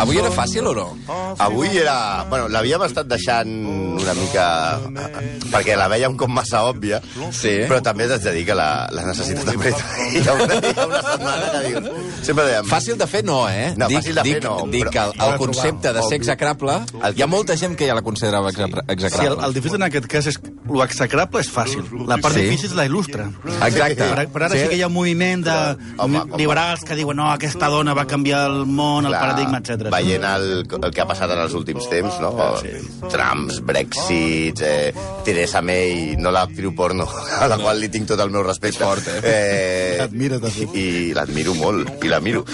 Avui era fàcil o no? Avui era... Bueno, l'havíem estat deixant una mica... perquè la vèiem com massa òbvia, Sí. però també t'haig de dir que la, la necessitat apreta. Hi ha una, hi ha una setmana que dius... Sempre dèiem... Fàcil de fer no, eh? No, dic, fàcil de fer dic, no, Dic però- que el, el concepte de ser execrable, El- hi ha molta gent que ja la considerava exe- Sí, el, execrable. el difícil en aquest cas és que l'execrable és fàcil. La part Sí. difícil és la il·lustre. Exacte. Per, per ara sí. que hi ha un moviment de home, liberals que diuen no, aquesta dona va canviar el món, el Clar, paradigma, etc. Veient el, el que ha passat en els últims temps, no? Trumps, Brexit, eh, Teresa May, no l'actriu porno, a la qual li tinc tot el meu respecte. fort, eh? eh de fet. I l'admiro molt, i la miro.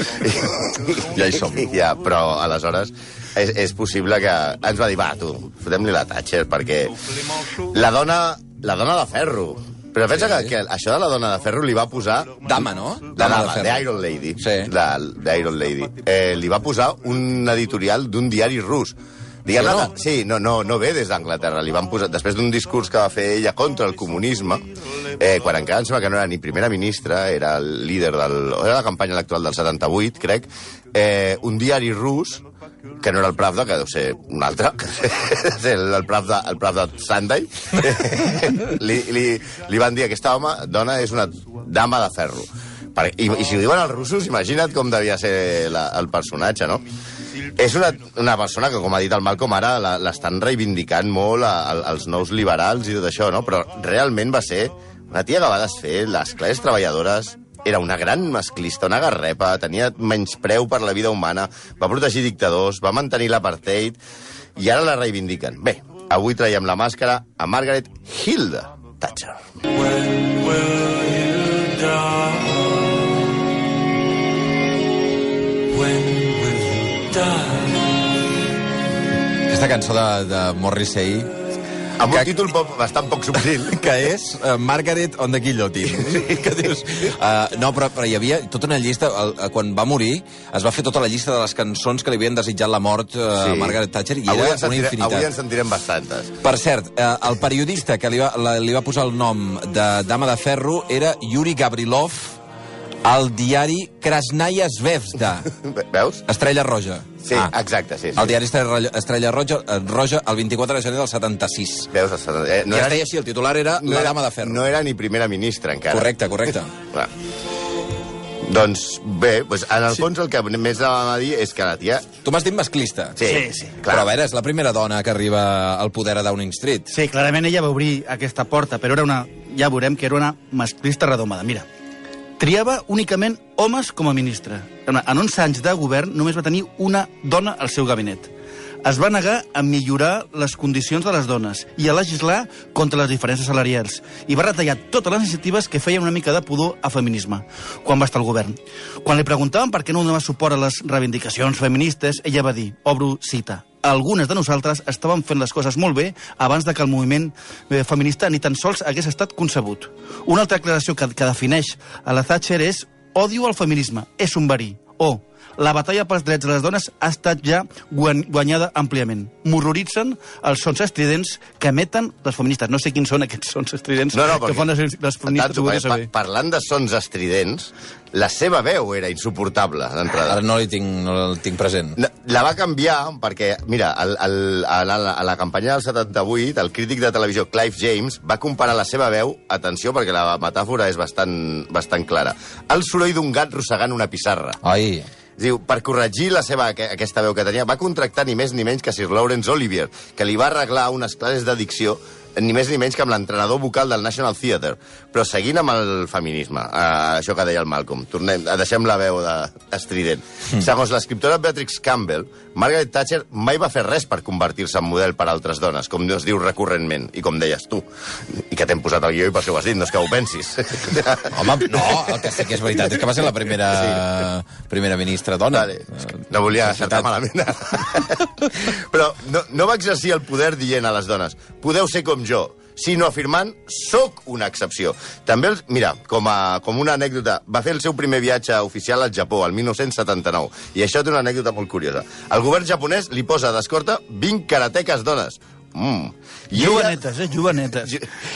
Ja hi som. Ja, però aleshores és, és possible que ens va dir, va, tu, fotem-li la Thatcher, perquè la dona, la dona de ferro, però pensa que, que això de la dona de ferro li va posar Dama, no? la Dama de ferro. Iron Lady. Sí. La, The Iron Lady. Eh, li va posar un editorial d'un diari rus. Diguem Sí o no? no? Sí, no, no, no ve des d'Anglaterra. Li van posar, després d'un discurs que va fer ella contra el comunisme, eh, quan encara em sembla que no era ni primera ministra, era el líder del... Era la campanya electoral del 78, crec, eh, un diari rus que no era el Pravda, que deu ser un altre, el, el, Pravda, el Pravda Sunday, li, li, li van dir aquesta home, dona, és una dama de ferro. I, I si ho diuen els russos, imagina't com devia ser la, el personatge, no? És una, una persona que, com ha dit el Malcolm, ara l'estan reivindicant molt a, a, als nous liberals i tot això, no? Però realment va ser una tia que va desfer les classes treballadores, era una gran masclista, una garrepa, tenia menyspreu per la vida humana, va protegir dictadors, va mantenir l'apartheid, i ara la reivindiquen. Bé, avui traiem la màscara a Margaret Hilda Thatcher. Aquesta cançó de, de Morrissey, Amb un Que- títol poc, bastant poc subtil. que és uh, Margaret on the Guillotine. que dius... Uh, no, però, però hi havia tota una llista... El, uh, quan va morir, es va fer tota la llista de les cançons que li havien desitjat la mort uh, a Margaret Thatcher, i avui era en una sentirem, infinitat. Avui en sentirem bastantes. Per cert, eh, el periodista que li va, la, li va posar el nom de Dama de Ferro era Yuri Gavrilov al diari Krasnaya Zvezda, Ve- Veus? Estrella Roja. Sí, exacte, sí, sí. El diari Estrella, Estrella Roja, eh, Roja el 24 de gener del 76. Veus? Eh, No I es deia així, el titular era La Dama de Ferro. No era ni primera ministra, encara. Correcte, correcte. Clar. Doncs bé, doncs, en el fons el que més vam a dir és que la tia... Tu m'has dit masclista. Sí, Sí, sí. Però a veure, és la primera dona que arriba al poder a Downing Street. Sí, clarament ella va obrir aquesta porta, però era una, ja veurem que era una masclista redomada. Mira, triava únicament homes com a ministre. En en 11 anys de govern només va tenir una dona al seu gabinet. Es va negar a millorar les condicions de les dones i a legislar contra les diferències salarials. I va retallar totes les iniciatives que feien una mica de pudor a feminisme, quan va estar al govern. Quan li preguntaven per què no donava suport a les reivindicacions feministes, ella va dir, obro cita, algunes de nosaltres estàvem fent les coses molt bé abans de que el moviment eh, feminista ni tan sols hagués estat concebut. Una altra declaració que, que defineix a la Thatcher és odio al feminisme, és un verí. O la batalla pels drets de les dones ha estat ja guany- guanyada àmpliament. M'horroritzen els sons estridents que emeten les feministes. No sé quins són aquests sons estridents No, no, que fan les, les feministes. Tanto, voldria pa, parlant de sons estridents, la seva veu era insuportable, d'entrada. Ara no li tinc, no el tinc present. No, La va canviar perquè, mira, el, el, a, la, a la campanya del 78, el crític de televisió Clive James va comparar la seva veu, atenció, perquè la metàfora és bastant, bastant clara, el soroll d'un gat rossegant una pissarra. Ai, Diu, per corregir la seva, aqu- aquesta veu que tenia, va contractar ni més ni menys que Sir Lawrence Olivier, que li va arreglar unes classes de dicció ni més ni menys que amb l'entrenador vocal del National Theatre. Però seguint amb el feminisme, eh, això que deia el Malcolm, tornem, eh, deixem la veu de estrident. Mm. Segons l'escriptora Beatrix Campbell, Margaret Thatcher mai va fer res per convertir-se en model per a altres dones, com es diu recurrentment, i com deies tu, i que t'hem posat el guió i per això ho has dit, no és que ho pensis. home, no, el que sí que és veritat és que va ser la primera, primera ministra dona. Vale. No volia acertar malament. Però no, no va exercir el poder dient a les dones podeu ser com jo, sinó afirmant sóc una excepció. També, els, mira, com, a, com una anècdota, va fer el seu primer viatge oficial al Japó, el 1979, i això té una anècdota molt curiosa. El govern japonès li posa d'escorta 20 karateques dones, Mm. I ella, Jovenetes, eh? Jovenetes.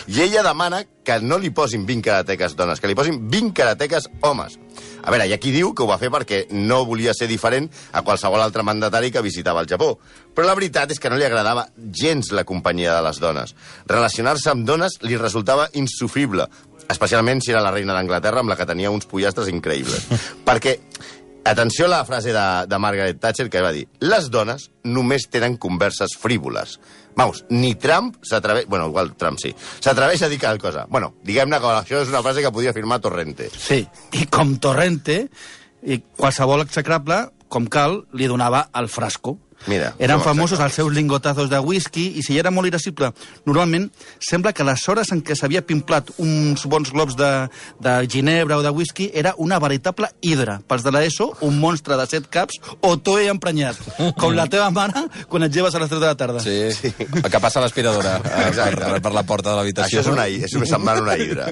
I ella demana que no li posin 20 karateques dones, que li posin 20 karateques homes. A veure, hi ha qui diu que ho va fer perquè no volia ser diferent a qualsevol altre mandatari que visitava el Japó. Però la veritat és que no li agradava gens la companyia de les dones. Relacionar-se amb dones li resultava insufrible, especialment si era la reina d'Anglaterra amb la que tenia uns pollastres increïbles. perquè, atenció a la frase de, de Margaret Thatcher que va dir les dones només tenen converses frívoles. Vamos, ni Trump s'atreveix... Bueno, igual Trump sí. S'atreveix a dir cada cosa. Bueno, diguem-ne que això és una frase que podia afirmar Torrente. Sí, i com Torrente, i qualsevol execrable, com cal, li donava el frasco. Mira, Eren famosos els execrables. seus lingotazos de whisky i si era molt irascible, normalment sembla que les hores en què s'havia pimplat uns bons globs de, de ginebra o de whisky era una veritable hidra. Pels de l'ESO, un monstre de set caps o toe emprenyat, com la teva mare quan et lleves a les 3 de la tarda. Sí, sí. el que passa a l'aspiradora eh, Exacte. per, per la porta de l'habitació. Això és una, és una setmana una hidra.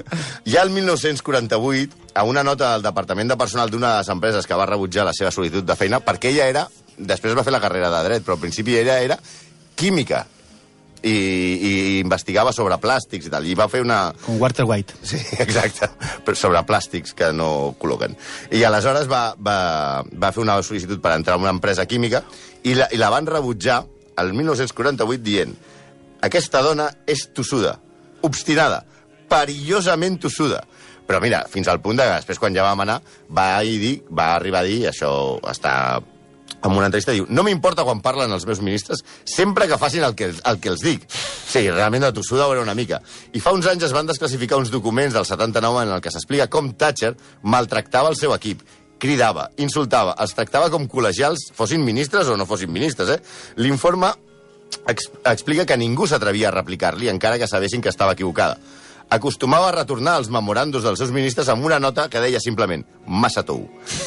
Ja el 1948, a una nota del Departament de Personal d'una de les empreses que va rebutjar la seva solitud de feina, perquè ella era... Després va fer la carrera de dret, però al principi ella era química i, i investigava sobre plàstics i tal. I va fer una... Com Walter White. Sí, exacte, però sobre plàstics que no col·loquen. I aleshores va, va, va fer una sol·licitud per entrar en una empresa química i la, i la van rebutjar el 1948 dient aquesta dona és tossuda, obstinada, perillosament tossuda. Però mira, fins al punt de que després, quan ja vam anar, va, dir, va arribar a dir, això està en una entrevista diu, no m'importa quan parlen els meus ministres, sempre que facin el que, el que els dic. Sí, realment de tossuda ho era una mica. I fa uns anys es van desclassificar uns documents del 79 en el que s'explica com Thatcher maltractava el seu equip cridava, insultava, els tractava com col·legials, fossin ministres o no fossin ministres, eh? L'informe ex explica que ningú s'atrevia a replicar-li, encara que sabessin que estava equivocada. Acostumava a retornar els memoràndums dels seus ministres amb una nota que deia simplement massa tou.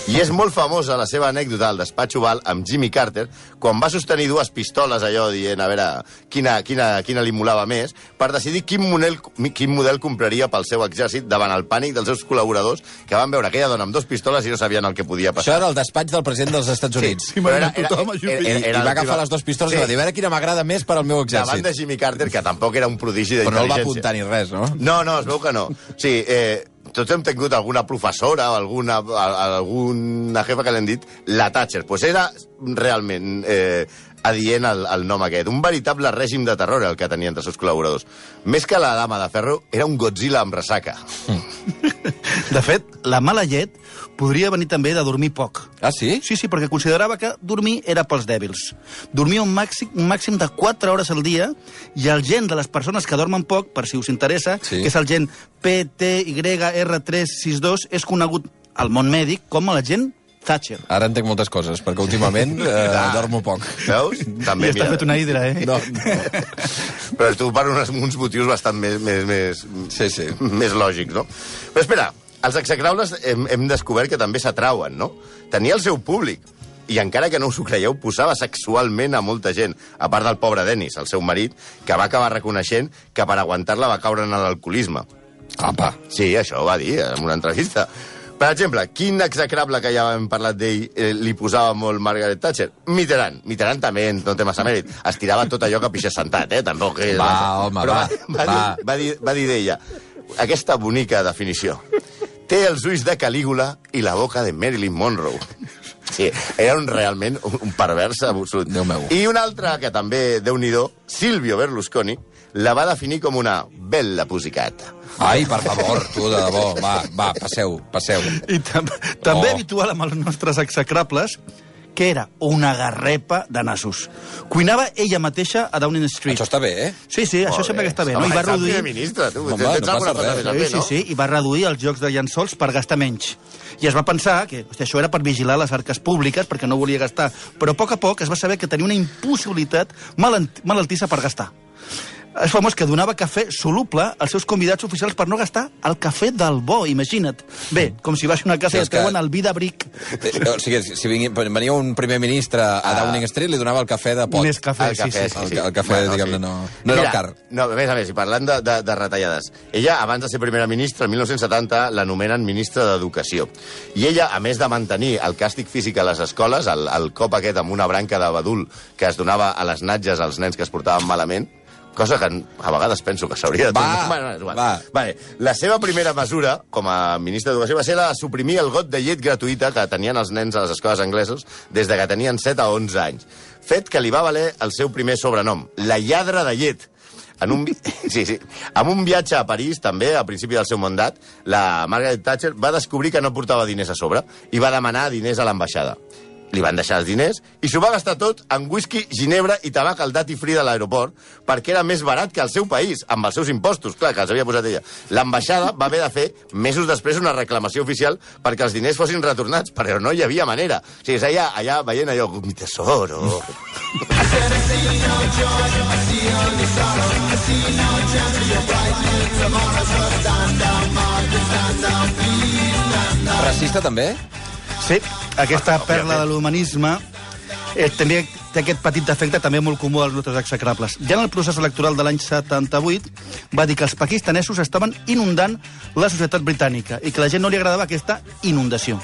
I és molt famosa la seva anècdota al despatx oval amb Jimmy Carter, quan va sostenir dues pistoles allò dient a veure quina, quina, quina li molava més, per decidir quin model, quin model compraria pel seu exèrcit davant el pànic dels seus col·laboradors que van veure aquella dona amb dues pistoles i no sabien el que podia Això passar. era el despatx del president dels Estats Units. Sí, m'agrada tothom a Jupiter. I, I va agafar les dues pistoles i va dir, a veure quina m'agrada més per al meu Davant exèrcit. de Jimmy Carter, que tampoc era un prodigi Però no el va d'intel·ligència. apuntar ni res, no? No, no, es veu que no. Sí, eh, tots hem tingut alguna professora o alguna, alguna jefa que l'hem dit la Thatcher. Pues era realment eh, adient el, el nom aquest. Un veritable règim de terror el que tenia entre els seus col·laboradors. Més que la dama de ferro, era un Godzilla amb ressaca. De fet, la mala llet podria venir també de dormir poc. Ah, sí? Sí, sí, perquè considerava que dormir era pels dèbils. Dormia un màxim, un màxim de 4 hores al dia i el gen de les persones que dormen poc, per si us interessa, Sí. que és el gen PTYR362, és conegut al món mèdic com el gen Thatcher. Ara entenc moltes coses, perquè últimament eh, dormo poc. Veus? També, I està fet una hidra, eh? No, Però tu per uns, uns motius bastant més, més, més, Sí, sí. més lògics, no? Però espera, els execrables hem, hem descobert que també s'atrauen, no? Tenia el seu públic, i encara que no us ho creieu, posava sexualment a molta gent, a part del pobre Dennis, el seu marit, que va acabar reconeixent que per aguantar-la va caure en l'alcoholisme. Apa. Sí, això ho va dir en una entrevista. Per exemple, quin execrable que ja hem parlat d'ell eh, li posava molt Margaret Thatcher? Mitterrand. Mitterrand també no té massa mèrit. Es tirava tot allò que pixés sentat, eh? Tampoc és Va, home, Però va, va, va. Dir, va, dir, va dir d'ella aquesta bonica definició. Té els ulls de Calígula i la boca de Marilyn Monroe. Sí, era un, realment un, un pervers absolut. Déu meu. I un altre que també, déu nhi Silvio Berlusconi, la va definir com una bella pusicata. Ai, per favor, tu, de debò. Va, va, passeu, passeu. I tam també Oh. habitual amb els nostres execrables, que era una garrepa de nassos. Cuinava ella mateixa a Downing Street. Això està bé, eh? Sí, sí, això Molt sempre bé. que està bé, no? I va reduir... ministre, tu. Home, no passa cosa res. Sí, sí, no? sí, i va reduir els jocs de llençols per gastar menys. I es va pensar que hosti, això era per vigilar les arques públiques, perquè no volia gastar. Però a poc a poc es va saber que tenia una impossibilitat malaltissa per gastar. És famós que donava cafè soluble als seus convidats oficials per no gastar el cafè del bo, imagina't. Bé, com si vas a una casa Sí, i et treuen que- el vi de bric. Eh, O sigui, si venia un primer ministre a Downing Street, li donava el cafè de pot. Més cafè, El sí, cafè, sí. El, el cafè, diguem-ne, no, no era el car. No, a més a més, i parlant de, de, de retallades, ella, abans de ser primera ministra, el 1970, l'anomenen ministra d'Educació. I ella, a més de mantenir el càstig físic a les escoles, el, el cop aquest amb una branca de badul que es donava a les natges als nens que es portaven malament, cosa que a vegades penso que s'hauria de... Va, Bueno, igual. va. Vale. La seva primera mesura, com a ministre d'Educació, va ser la de suprimir el got de llet gratuïta que tenien els nens a les escoles anglesos des de que tenien 7 a 11 anys. Fet que li va valer el seu primer sobrenom, la lladra de llet. En un, vi- sí, sí. En un viatge a París, també, a principi del seu mandat, la Margaret Thatcher va descobrir que no portava diners a sobre i va demanar diners a l'ambaixada. Li van deixar els diners i s'ho va gastar tot en whisky, ginebra i tabac al duty free de l'aeroport perquè era més barat que el seu país, amb els seus impostos, clar, que els havia posat ella. L'ambaixada va haver de fer, mesos després, una reclamació oficial perquè els diners fossin retornats, però no hi havia manera. O sigui, és allà, allà veient allò, mi tesoro... Racista, també? Sí, aquesta Ah, perla de l'humanisme eh, també té aquest petit defecte també molt comú als nostres execrables. Ja en el procés electoral de l'any 78 va dir que els pakistanesos estaven inundant la societat britànica i que la gent no li agradava aquesta inundació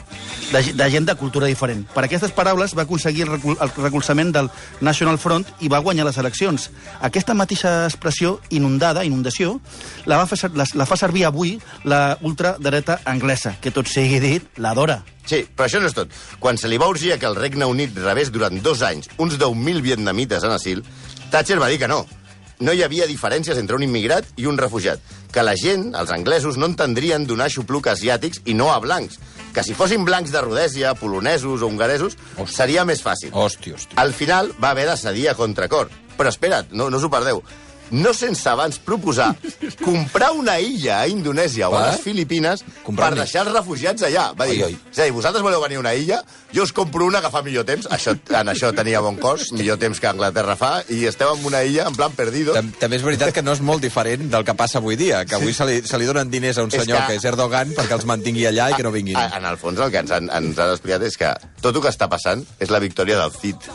de, de gent de cultura diferent. Per aquestes paraules va aconseguir el, recol el recolzament del National Front i va guanyar les eleccions. Aquesta mateixa expressió, inundada, inundació, la, va fer, la, la fa servir avui la ultradreta anglesa, que tot sigui dit, l'adora. Sí, però això no és tot. Quan se li va urgir que el Regne Unit rebés durant dos anys uns 10.000 vietnamites en asil, Thatcher va dir que no. No hi havia diferències entre un immigrat i un refugiat. Que la gent, els anglesos, no entendrien donar xupluc a asiàtics i no a blancs. Que si fossin blancs de Rodèsia, polonesos o hongaresos, seria més fàcil. Hòstia, hòstia. Al final va haver de cedir a contracor. Però espera't, no, no us ho perdeu. No sense abans proposar comprar una illa a Indonèsia o a les Filipines Comprar per deixar els refugiats allà. Va dir, és a dir, vosaltres voleu venir a una illa, jo us compro una que fa millor temps, això, en això tenia bon cost, millor temps que Anglaterra fa, i esteu en una illa en plan perdido. Tam- També és veritat que no és molt diferent del que passa avui dia, que avui se li, se li donen diners a un És senyor que- que... és Erdogan perquè els mantingui allà i que no vinguin. A, en el fons el que ens han, ens han explicat és que tot el que està passant és la victòria del CIT.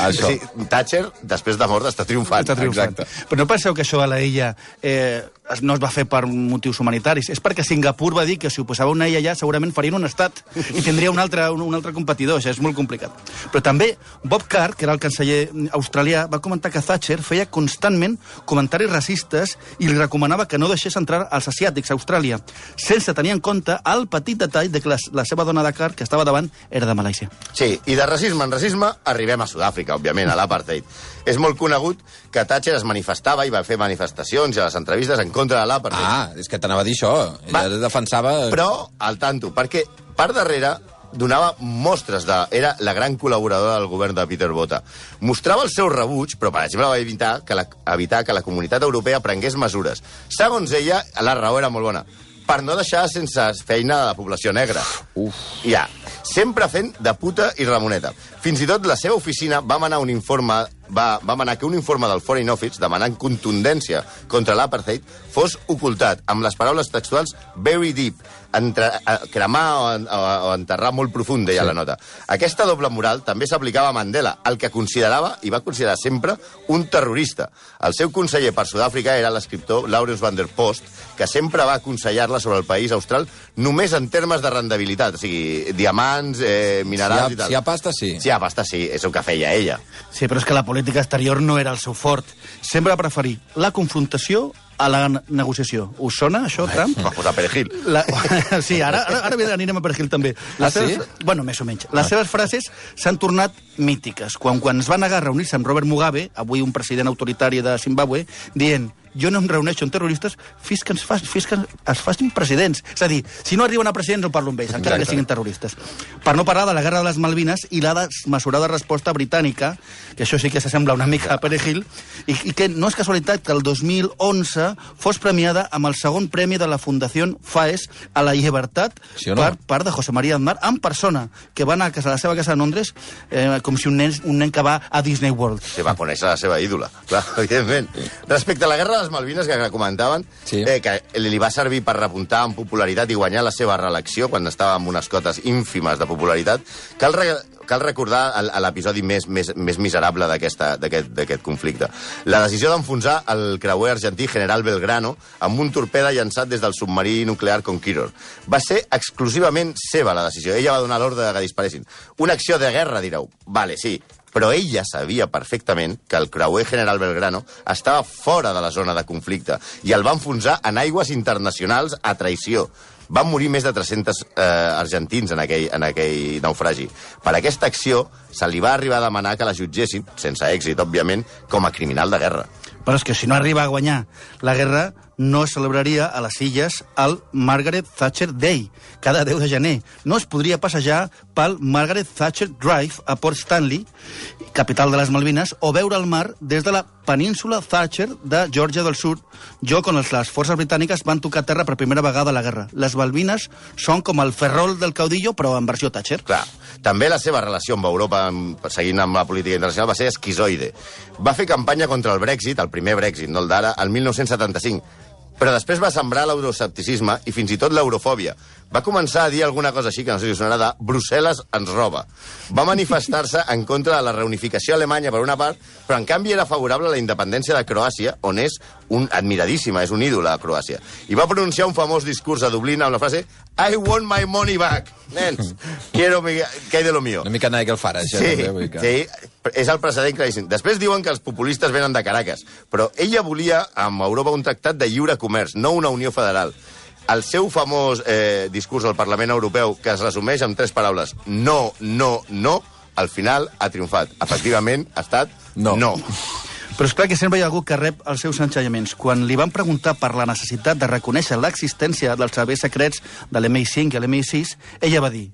Això. Sí, Thatcher, després de mort, està triomfant. Està triomfant. Exacte. Però no penseu que això a la illa eh, no es va fer per motius humanitaris. És perquè Singapur va dir que si ho posava una illa allà segurament farien un estat i tindria un altre, un, un altre competidor. Això és molt complicat. Però també Bob Carr, que era el canceller australià, va comentar que Thatcher feia constantment comentaris racistes i li recomanava que no deixés entrar els asiàtics a Austràlia, sense tenir en compte el petit detall de que la, la seva dona de Carr, que estava davant, era de Malàisia. Sí, i de racisme en racisme arribem a Sud-àfrica, òbviament, a l'apartheid. És molt conegut que Thatcher es manifestava i va fer manifestacions i a les entrevistes en contra de l'apartheid. Ah, és que t'anava a dir això. Va. Ella defensava... Però, al tanto, perquè per darrere donava mostres de... Era la gran col·laboradora del govern de Peter Bota. Mostrava el seu rebuig, però, per exemple, va evitar que la, evitar que la comunitat europea prengués mesures. Segons ella, la raó era molt bona per no deixar sense feina la població negra. Uf. Ja, sempre fent de puta i ramoneta. Fins i tot la seva oficina va manar un informe va, va manar que un informe del Foreign Office demanant contundència contra l'apartheid fos ocultat amb les paraules textuals very deep, entre, a, cremar o, en- o, o enterrar molt profund, deia sí. la nota. Aquesta doble moral també s'aplicava a Mandela, el que considerava, i va considerar sempre, un terrorista. El seu conseller per Sud-àfrica era l'escriptor Lawrence van der Post, que sempre va aconsellar-la sobre el país austral només en termes de rendibilitat, o sigui, diamants, eh, Si hi, minerals ha, i tal. si hi ha pasta, sí. Si hi ha pasta, sí, és el que feia ella. Sí, però és que la política exterior no era el seu fort. Sempre va preferir la confrontació a la ne- negociació. Us sona, això, Trump? Va posar perejil. La... Sí, ara, ara, ara anirem a Pergil també. Ah, sí? Bueno, més o menys. Les seves frases s'han tornat mítiques. Quan, quan es va negar a reunir-se amb Robert Mugabe, avui un president autoritari de Zimbabue, dient jo no em reuneixo amb terroristes fins que, ens fa, fins que es facin presidents. És a dir, si no arriben a presidents no parlo amb ells, encara Exacte. que siguin terroristes. Per no parlar de la guerra de les Malvines i la desmesurada resposta britànica, que això sí que s'assembla una mica a Perejil, i, i que no és casualitat que el 2011 fos premiada amb el segon premi de la Fundació FAES a la llibertat Sí no? per part de José María Aznar en persona, que va anar a casa, a la seva casa a Londres eh, com si un nen, un nen que va a Disney World. Se va conèixer la seva ídola, clar, evidentment. Respecte a la guerra de les Malvines, que comentaven, Sí. eh, que li va servir per repuntar en popularitat i guanyar la seva reelecció quan estava amb unes cotes ínfimes de popularitat, cal, re cal recordar l'episodi més, més, més miserable d'aquest conflicte. La decisió d'enfonsar el creuer argentí General Belgrano amb un torpeda llançat des del submarí nuclear Conqueror. Va ser exclusivament seva, la decisió. Ella va donar l'ordre de que disparessin. Una acció de guerra, direu. Vale, sí, però ella sabia perfectament que el creuer General Belgrano estava fora de la zona de conflicte i el va enfonsar en aigües internacionals a traïció. Van morir més de 300 eh, argentins en aquell, en aquell naufragi. Per aquesta acció se li va arribar a demanar que la jutgessin, sense èxit, òbviament, com a criminal de guerra. Però és que si no arriba a guanyar la guerra, no es celebraria a les illes el Margaret Thatcher Day, cada 10 de gener. No es podria passejar pel Margaret Thatcher Drive a Port Stanley, capital de les Malvines, o veure el mar des de la península Thatcher de Georgia del Sud, lloc on les forces britàniques van tocar terra per primera vegada a la guerra. Les Malvines són com el ferrol del caudillo, però en versió Thatcher. Clar. També la seva relació amb Europa, seguint amb la política internacional, va ser esquizoide. Va fer campanya contra el Brexit, el primer Brexit, no el d'ara, el 1975, però després va sembrar l'euroscepticisme i fins i tot l'eurofòbia. Va començar a dir alguna cosa així, que no sé si sonarà, de Brussel·les ens roba. Va manifestar-se en contra de la reunificació alemanya, per una part, però en canvi era favorable a la independència de Croàcia, on és un admiradíssima, és un ídol a Croàcia. I va pronunciar un famós discurs a Dublín amb la frase I want my money back. Nens, quiero mi... que hay de lo mío. Una mica Nigel Farage, Sí, eh, també, vull dir que... sí, és el precedent claríssim. Després diuen que els populistes venen de Caracas, però ella volia amb Europa un tractat de lliure comerç, no una unió federal. El seu famós eh, discurs al Parlament Europeu, que es resumeix en tres paraules, no, no, no, al final ha triomfat. Efectivament, ha estat No. no. Però és clar que sempre hi ha algú que rep els seus enxallaments. Quan li van preguntar per la necessitat de reconèixer l'existència dels serveis secrets de l'MI5 i l'MI6, ella va dir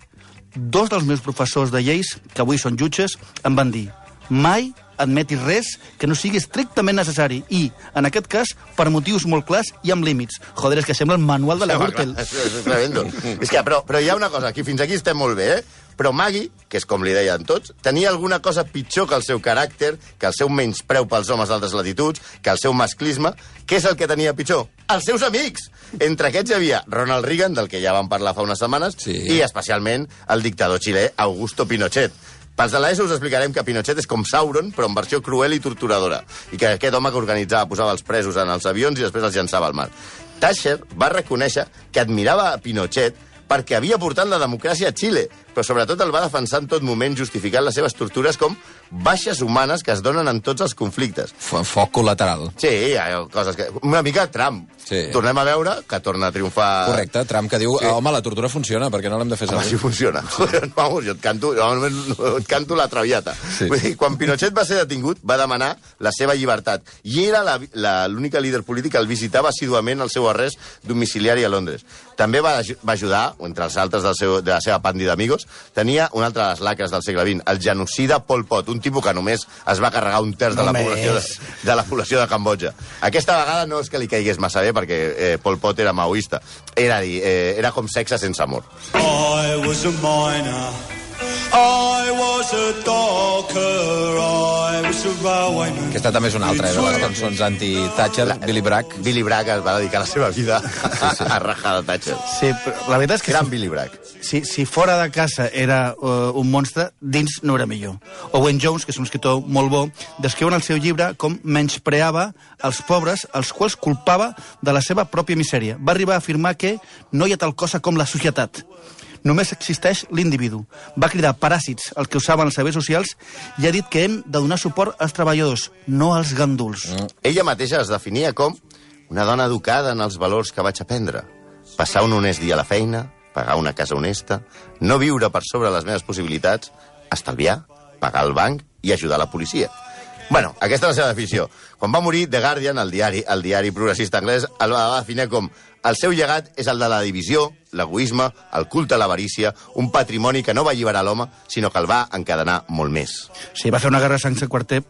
dos dels meus professors de lleis, que avui són jutges, em van dir mai admetis res que no sigui estrictament necessari i, en aquest cas, per motius molt clars i amb límits. Joder, és que sembla el manual de la Gürtel. És, és tremendo. és que, però, però hi ha una cosa, aquí fins aquí estem molt bé, eh? Però Maggie, que és com li deien tots, tenia alguna cosa pitjor que el seu caràcter, que el seu menyspreu pels homes d'altres latituds, que el seu masclisme. Què és el que tenia pitjor? Els seus amics! Entre aquests hi havia Ronald Reagan, del que ja vam parlar fa unes setmanes, Sí. i especialment el dictador xilè Augusto Pinochet. Pels de l'ESO us explicarem que Pinochet és com Sauron, però en versió cruel i torturadora, i que aquest home que organitzava posava els presos en els avions i després els llançava al mar. Thatcher va reconèixer que admirava a Pinochet perquè havia portat la democràcia a Xile, però sobretot el va defensar en tot moment justificant les seves tortures com baixes humanes que es donen en tots els conflictes. F Foc col·lateral. Sí, hi ha coses que... Una mica Trump. Sí. Tornem a veure que torna a triomfar... Correcte, Trump que diu, Sí. sí. home, la tortura funciona, perquè no l'hem de fer Home, servir. si funciona. Vamos, jo et canto, jo et canto la traviata. Sí. Vull dir, quan Pinochet va ser detingut, va demanar la seva llibertat. I era l'única líder polític que el visitava assiduament al seu arrest domiciliari a Londres. També va, va ajudar, entre els altres del seu, de la seva pandi d'amigos, tenia un altre de les lacres del segle XX, el genocida Pol Pot, un tipus que només es va carregar un terç de la, Només. població de, de la població de Cambodja. Aquesta vegada no és que li caigués massa bé, perquè eh, Pol Pot era maoista. Era, eh, era com sexe sense amor. I was a miner. I was a docker. I was a railwayman. Aquesta també és una altra, eh, de les cançons anti-Thatcher, Billy Bragg. Billy Bragg es va dedicar la seva vida a rajar de Thatcher. Sí, però la veritat és que Gran si, Billy Bragg. si, si fora de casa era uh, un monstre, dins no era millor. Owen Jones, que és un escriptor molt bo, descriu en el seu llibre com menyspreava els pobres, els quals culpava de la seva pròpia misèria. Va arribar a afirmar que no hi ha tal cosa com la societat. Només existeix l'individu. Va cridar paràsits els que usaven els serveis socials i ha dit que hem de donar suport als treballadors, no als ganduls. Mm. Ella mateixa es definia com una dona educada en els valors que vaig aprendre. Passar un honest dia a la feina, pagar una casa honesta, no viure per sobre les meves possibilitats, estalviar, pagar el banc i ajudar la policia. Bueno, aquesta és la seva definició. Quan va morir The Guardian, el diari, el diari progressista anglès, el va definir com el seu llegat és el de la divisió, l'egoisme, el culte a l'avarícia, un patrimoni que no va alliberar l'home, sinó que el va encadenar molt més. Sí, va fer una guerra sense quarter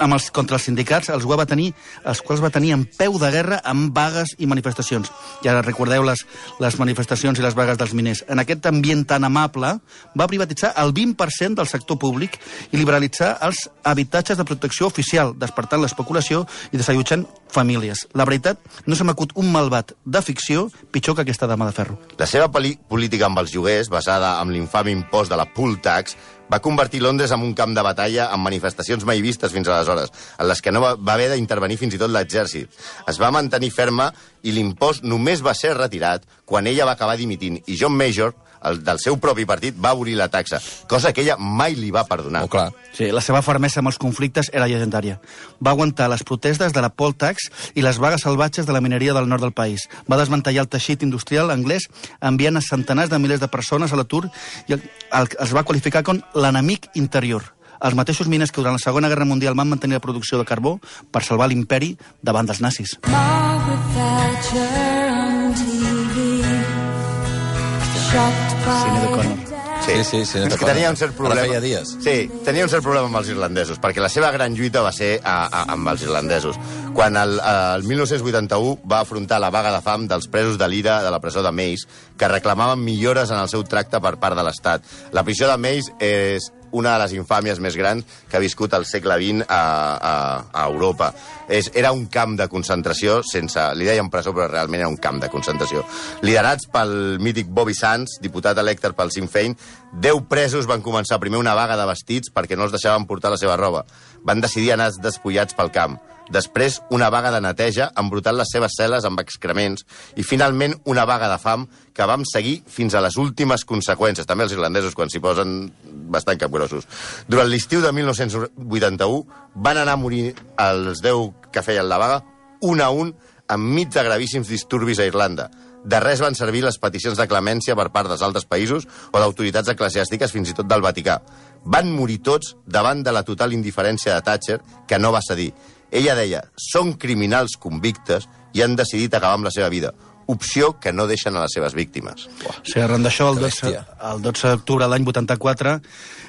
amb els, contra els sindicats, els, va tenir, els quals va tenir en peu de guerra amb vagues i manifestacions. I ara recordeu les, les manifestacions i les vagues dels miners. En aquest ambient tan amable, va privatitzar el 20% del sector públic i liberalitzar els habitatges de protecció oficial, despertant l'especulació i desallotjant famílies. La veritat, no se m'acut un malvat de ficció pitjor que aquesta dama de ferro. La seva política amb els lloguers, basada en l'infame impost de la pool tax, va convertir Londres en un camp de batalla amb manifestacions mai vistes fins aleshores, en les que no va, va haver d'intervenir fins i tot l'exèrcit. Es va mantenir ferma i l'impost només va ser retirat quan ella va acabar dimitint i John Major el, del seu propi partit, va abolir la taxa, cosa que ella mai li va perdonar. Oh, clar. Sí, la seva fermesa amb els conflictes era llegendària. Va aguantar les protestes de la Paul Tax i les vagues salvatges de la mineria del nord del país. Va desmantellar el teixit industrial anglès enviant a centenars de milers de persones a l'atur i el, el, els va qualificar com l'enemic interior. Els mateixos miners que durant la Segona Guerra Mundial van mantenir la producció de carbó per salvar l'imperi davant dels nazis. Margaret Thatcher on TV. Sí, sí, sí, És que tenia un cert Ara problema. feia dies. Sí, tenia un cert problema amb els irlandesos, perquè la seva gran lluita va ser a, a, amb els irlandesos. Quan el, el 1981 va afrontar la vaga de fam dels presos de l'ira de la presó de Meis, que reclamaven millores en el seu tracte per part de l'Estat. La prisió de Meis és una de les infàmies més grans que ha viscut al segle XX a, a, a Europa. És, era un camp de concentració sense... Li deien presó, però realment era un camp de concentració. Liderats pel mític Bobby Sands, diputat electe pel Sinn Féin, 10 presos van començar primer una vaga de vestits perquè no els deixaven portar la seva roba. Van decidir anar despullats pel camp. Després, una vaga de neteja, embrutant les seves cel·les amb excrements. I, finalment, una vaga de fam que vam seguir fins a les últimes conseqüències. També els irlandesos, quan s'hi posen bastant capgrossos. Durant l'estiu de 1981 van anar a morir els 10 que feien la vaga, un a un, enmig de gravíssims disturbis a Irlanda. De res van servir les peticions de clemència per part dels altres països o d'autoritats eclesiàstiques, fins i tot del Vaticà. Van morir tots davant de la total indiferència de Thatcher, que no va cedir. Ella deia, són criminals convictes i han decidit acabar amb la seva vida. Opció que no deixen a les seves víctimes. Uah. Sí, arran d'això, el Que 12, bèstia. el 12 d'octubre de l'any 84,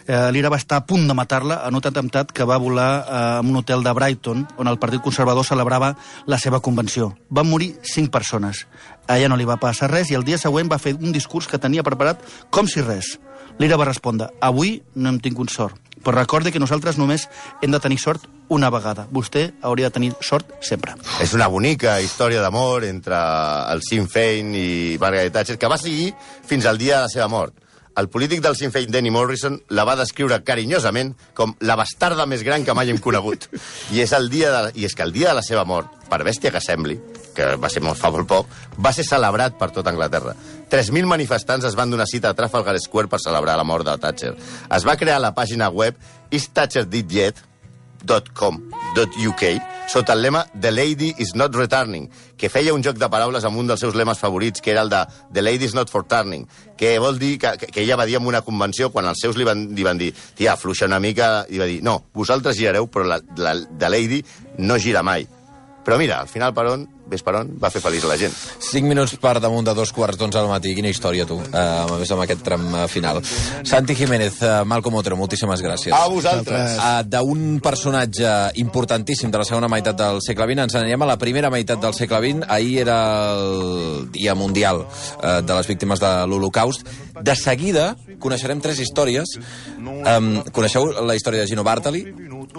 eh, l'Ira va estar a punt de matar-la en un atemptat que va volar eh, en un hotel de Brighton, on el Partit Conservador celebrava la seva convenció. Van morir cinc persones. A ella no li va passar res i el dia següent va fer un discurs que tenia preparat com si res. L'Ira va respondre, avui no hem tingut sort, però recordi que nosaltres només hem de tenir sort una vegada. Vostè hauria de tenir sort sempre. És una bonica història d'amor entre el Sinn Féin i Margaret Thatcher, que va seguir fins al dia de la seva mort. El polític del Sinn Féin, Danny Morrison, la va descriure carinyosament com la bastarda més gran que mai hem conegut. I és, el dia de, I és que el dia de la seva mort, per bèstia que sembli, que va ser molt fa molt poc, va ser celebrat per tota Anglaterra. 3.000 manifestants es van donar cita a Trafalgar Square per celebrar la mort de Thatcher. Es va crear la pàgina web Is Thatcher Dead Yet? .com.uk sota el lema The Lady is not returning, que feia un joc de paraules amb un dels seus lemes favorits, que era el de The Lady is not for turning, que vol dir que, que, ella va dir en una convenció quan els seus li van, li van dir tia, afluixa una mica, i va dir no, vosaltres girareu, però la, la, The Lady no gira mai. Però mira, al final per on, ves per on, va fer feliç la gent. 5 minuts per damunt de dos quarts d'onze al matí. Quina història, tu, uh, a més amb aquest tram eh, final. Santi Jiménez, uh, Malcom Otero, moltíssimes gràcies. A vosaltres! Uh, D'un personatge importantíssim de la segona meitat del segle XX ens anirem a la primera meitat del segle XX. Ahir era el Dia Mundial uh, de les Víctimes de l'Holocaust. De seguida coneixerem tres històries. Um, coneixeu la història de Gino Bartali?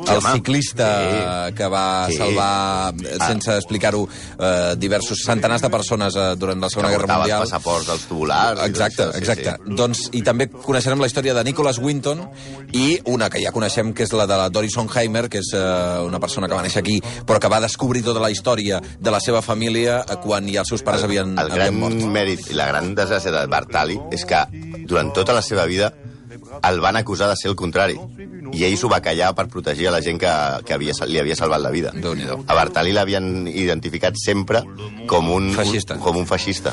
El ciclista Sí. que va Sí. salvar, eh, sense explicar-ho, eh, diversos centenars de persones eh, durant la Segona que Guerra Mundial. els passaports dels tubulars. Exacte, això, sí, exacte. sí. Doncs, I també coneixerem la història de Nicholas Winton i una que ja coneixem, que és la de la Doris Sonheimer, que és eh, una persona que va néixer aquí, però que va descobrir tota la història de la seva família eh, quan ja els seus pares havien, el gran havien mort. mèrit i la gran desgràcia de Bartali és que durant tota la seva vida el van acusar de ser el contrari i ell s'ho va callar per protegir a la gent que, que havia, li havia salvat la vida. A Bartali l'havien identificat sempre com un, Feixista. un, com un feixista.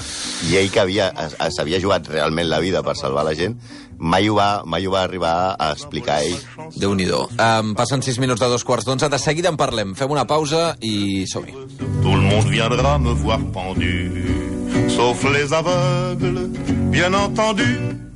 I ell que havia- s'havia jugat realment la vida per salvar la gent, mai ho va, mai ho va arribar a explicar ell. Déu-n'hi-do. Um, passen 6 minuts de dos quarts d'onze. De seguida en parlem. Fem una pausa i som-hi. Tout le monde viendra me voir pendu, sauf les aveugles, bien entendu.